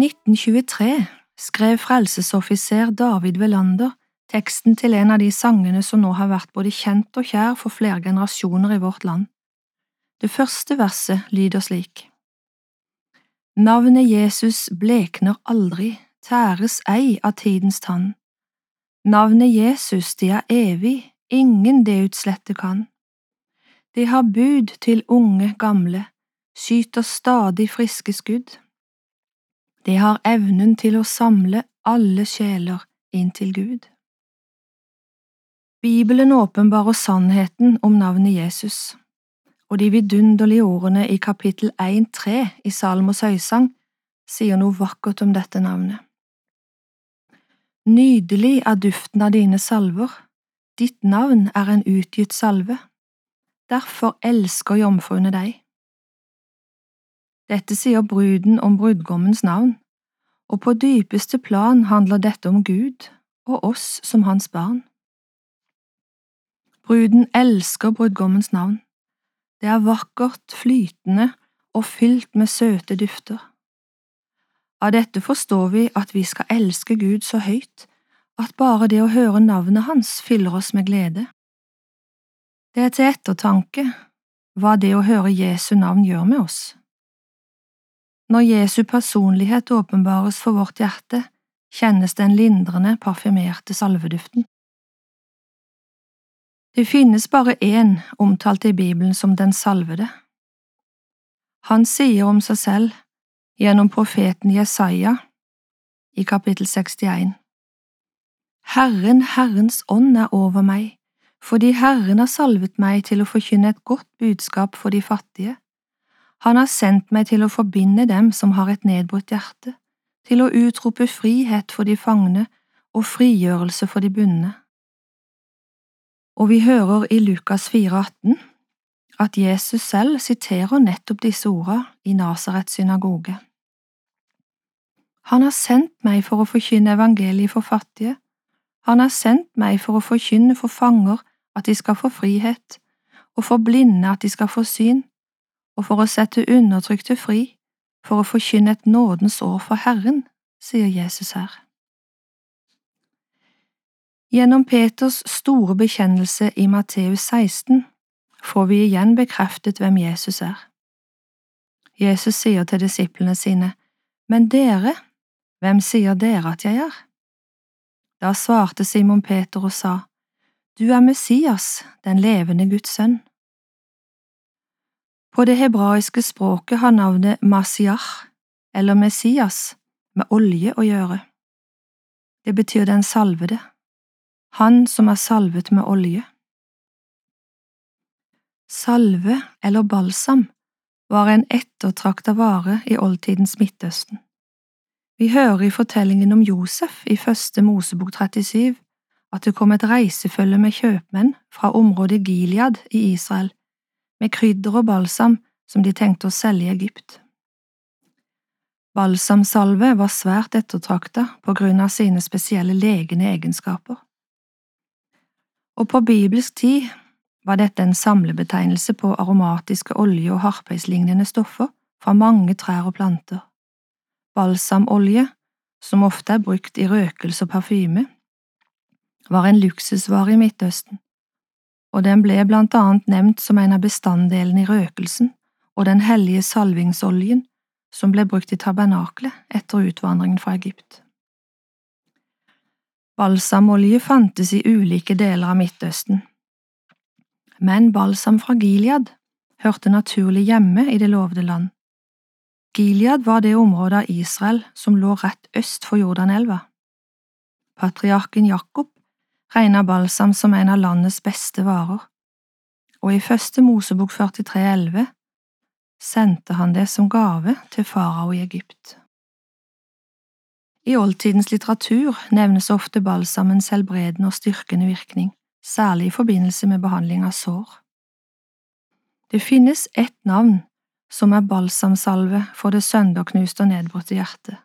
1923 skrev frelsesoffiser David Velander teksten til en av de sangene som nå har vært både kjent og kjær for flere generasjoner i vårt land. Det første verset lyder slik. Navnet Jesus blekner aldri, tæres ei av tidens tann. Navnet Jesus, det er evig, ingen det utslette kan. Det har bud til unge gamle, skyter stadig friske skudd. Det har evnen til å samle alle sjeler inn til Gud. Bibelen åpenbarer sannheten om navnet Jesus, og de vidunderlige ordene i kapittel 1–3 i Salmos høysang sier noe vakkert om dette navnet. Nydelig er duften av dine salver, ditt navn er en utgitt salve, derfor elsker jomfruene deg. Dette sier bruden om brudgommens navn, og på dypeste plan handler dette om Gud og oss som hans barn. Bruden elsker brudgommens navn. Det er vakkert, flytende og fylt med søte dufter. Av dette forstår vi at vi skal elske Gud så høyt at bare det å høre navnet hans fyller oss med glede. Det er til ettertanke hva det å høre Jesu navn gjør med oss. Når Jesu personlighet åpenbares for vårt hjerte, kjennes den lindrende, parfymerte salveduften. Det finnes bare én omtalt i Bibelen som den salvede. Han sier om seg selv, gjennom profeten Jesaja, i kapittel 61. Herren, Herrens ånd er over meg, fordi Herren har salvet meg til å forkynne et godt budskap for de fattige. Han har sendt meg til å forbinde dem som har et nedbrutt hjerte, til å utrope frihet for de fangne og frigjørelse for de bundne. Og vi hører i Lukas 4,18 at Jesus selv siterer nettopp disse ordene i Nasarets synagoge. Han har sendt meg for å forkynne evangeliet for fattige, han har sendt meg for å forkynne for fanger at de skal få frihet, og for blinde at de skal få syn, og for å sette undertrykte fri, for å forkynne et nådens år for Herren, sier Jesus her. Gjennom Peters store bekjennelse i Matteus 16 får vi igjen bekreftet hvem Jesus er. Jesus sier til disiplene sine, Men dere, hvem sier dere at jeg er? Da svarte Simon Peter og sa, Du er Messias, den levende Guds sønn. På det hebraiske språket har navnet Masiach, eller Messias, med olje å gjøre. Det betyr den salvede han som er salvet med olje. Salve eller balsam var en ettertrakta vare i oldtidens Midtøsten. Vi hører i fortellingen om Josef i første Mosebok 37 at det kom et reisefølge med kjøpmenn fra området Gilead i Israel, med krydder og balsam som de tenkte å selge i Egypt. Balsamsalve var svært ettertrakta på grunn av sine spesielle legende egenskaper og på bibelsk tid var dette en samlebetegnelse på aromatiske olje- og harpeislignende stoffer fra mange trær og planter. Balsamolje, som ofte er brukt i røkelse og parfyme, var en luksusvare i Midtøsten, og den ble blant annet nevnt som en av bestanddelene i røkelsen og den hellige salvingsoljen som ble brukt i tabernaklet etter utvandringen fra Egypt. Balsamolje fantes i ulike deler av Midtøsten, men balsam fra Gilead hørte naturlig hjemme i det lovede land. Gilead var det området av Israel som lå rett øst for Jordanelva. Patriarken Jakob regna balsam som en av landets beste varer, og i første Mosebok 43,11 sendte han det som gave til farao i Egypt. I oldtidens litteratur nevnes ofte balsamens helbredende og styrkende virkning, særlig i forbindelse med behandling av sår. Det finnes ett navn som er balsamsalve for det sønderknuste og nedbrutte hjertet.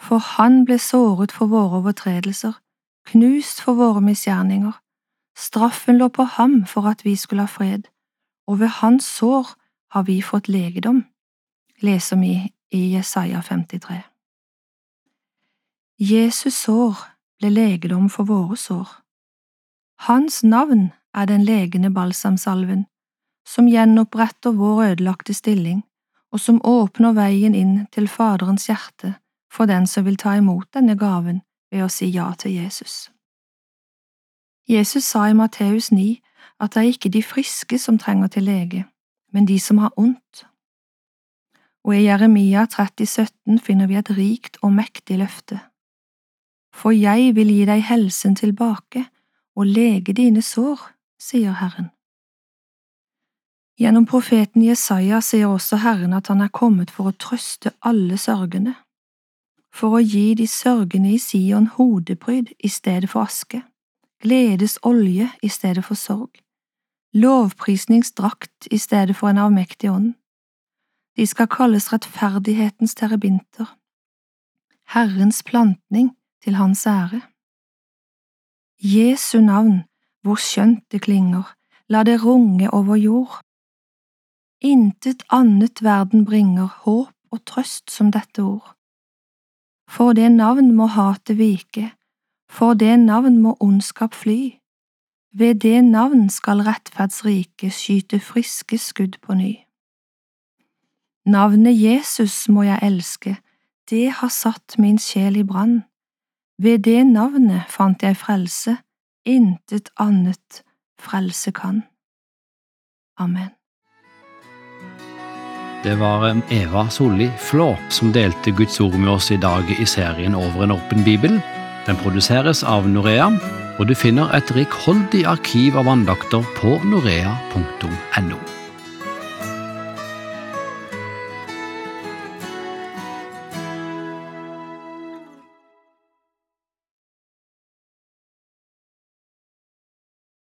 For han ble såret for våre overtredelser, knust for våre misgjerninger, straffen lå på ham for at vi skulle ha fred, og ved hans sår har vi fått legedom, leser vi i Jesaja 53. Jesus sår ble legedom for våre sår. Hans navn er den legende balsamsalven, som gjenoppretter vår ødelagte stilling, og som åpner veien inn til Faderens hjerte for den som vil ta imot denne gaven ved å si ja til Jesus. Jesus sa i Matteus 9 at det er ikke de friske som trenger til lege, men de som har ondt. Og i Jeremia 30, 17 finner vi et rikt og mektig løfte. For jeg vil gi deg helsen tilbake og lege dine sår, sier Herren. Gjennom profeten Jesaja sier også Herren at han er kommet for å trøste alle sørgende, for å gi de sørgende i Sion hodepryd i stedet for aske, gledes olje i stedet for sorg, lovprisningsdrakt i stedet for en avmektig ånd. De skal kalles rettferdighetens terabinter, Herrens plantning til hans ære. Jesu navn, hvor skjønt det klinger, la det runge over jord. Intet annet verden bringer håp og trøst som dette ord. For det navn må hatet vike, for det navn må ondskap fly. Ved det navn skal rettferdsriket skyte friske skudd på ny. Navnet Jesus må jeg elske, det har satt min sjel i brann. Ved det navnet fant jeg frelse, intet annet frelse kan. Amen. Det var Eva Solli Flå som delte Guds ord med oss i dag i serien Over en åpen bibel. Den produseres av Norea, og du finner et rikholdig arkiv av andakter på norea.no.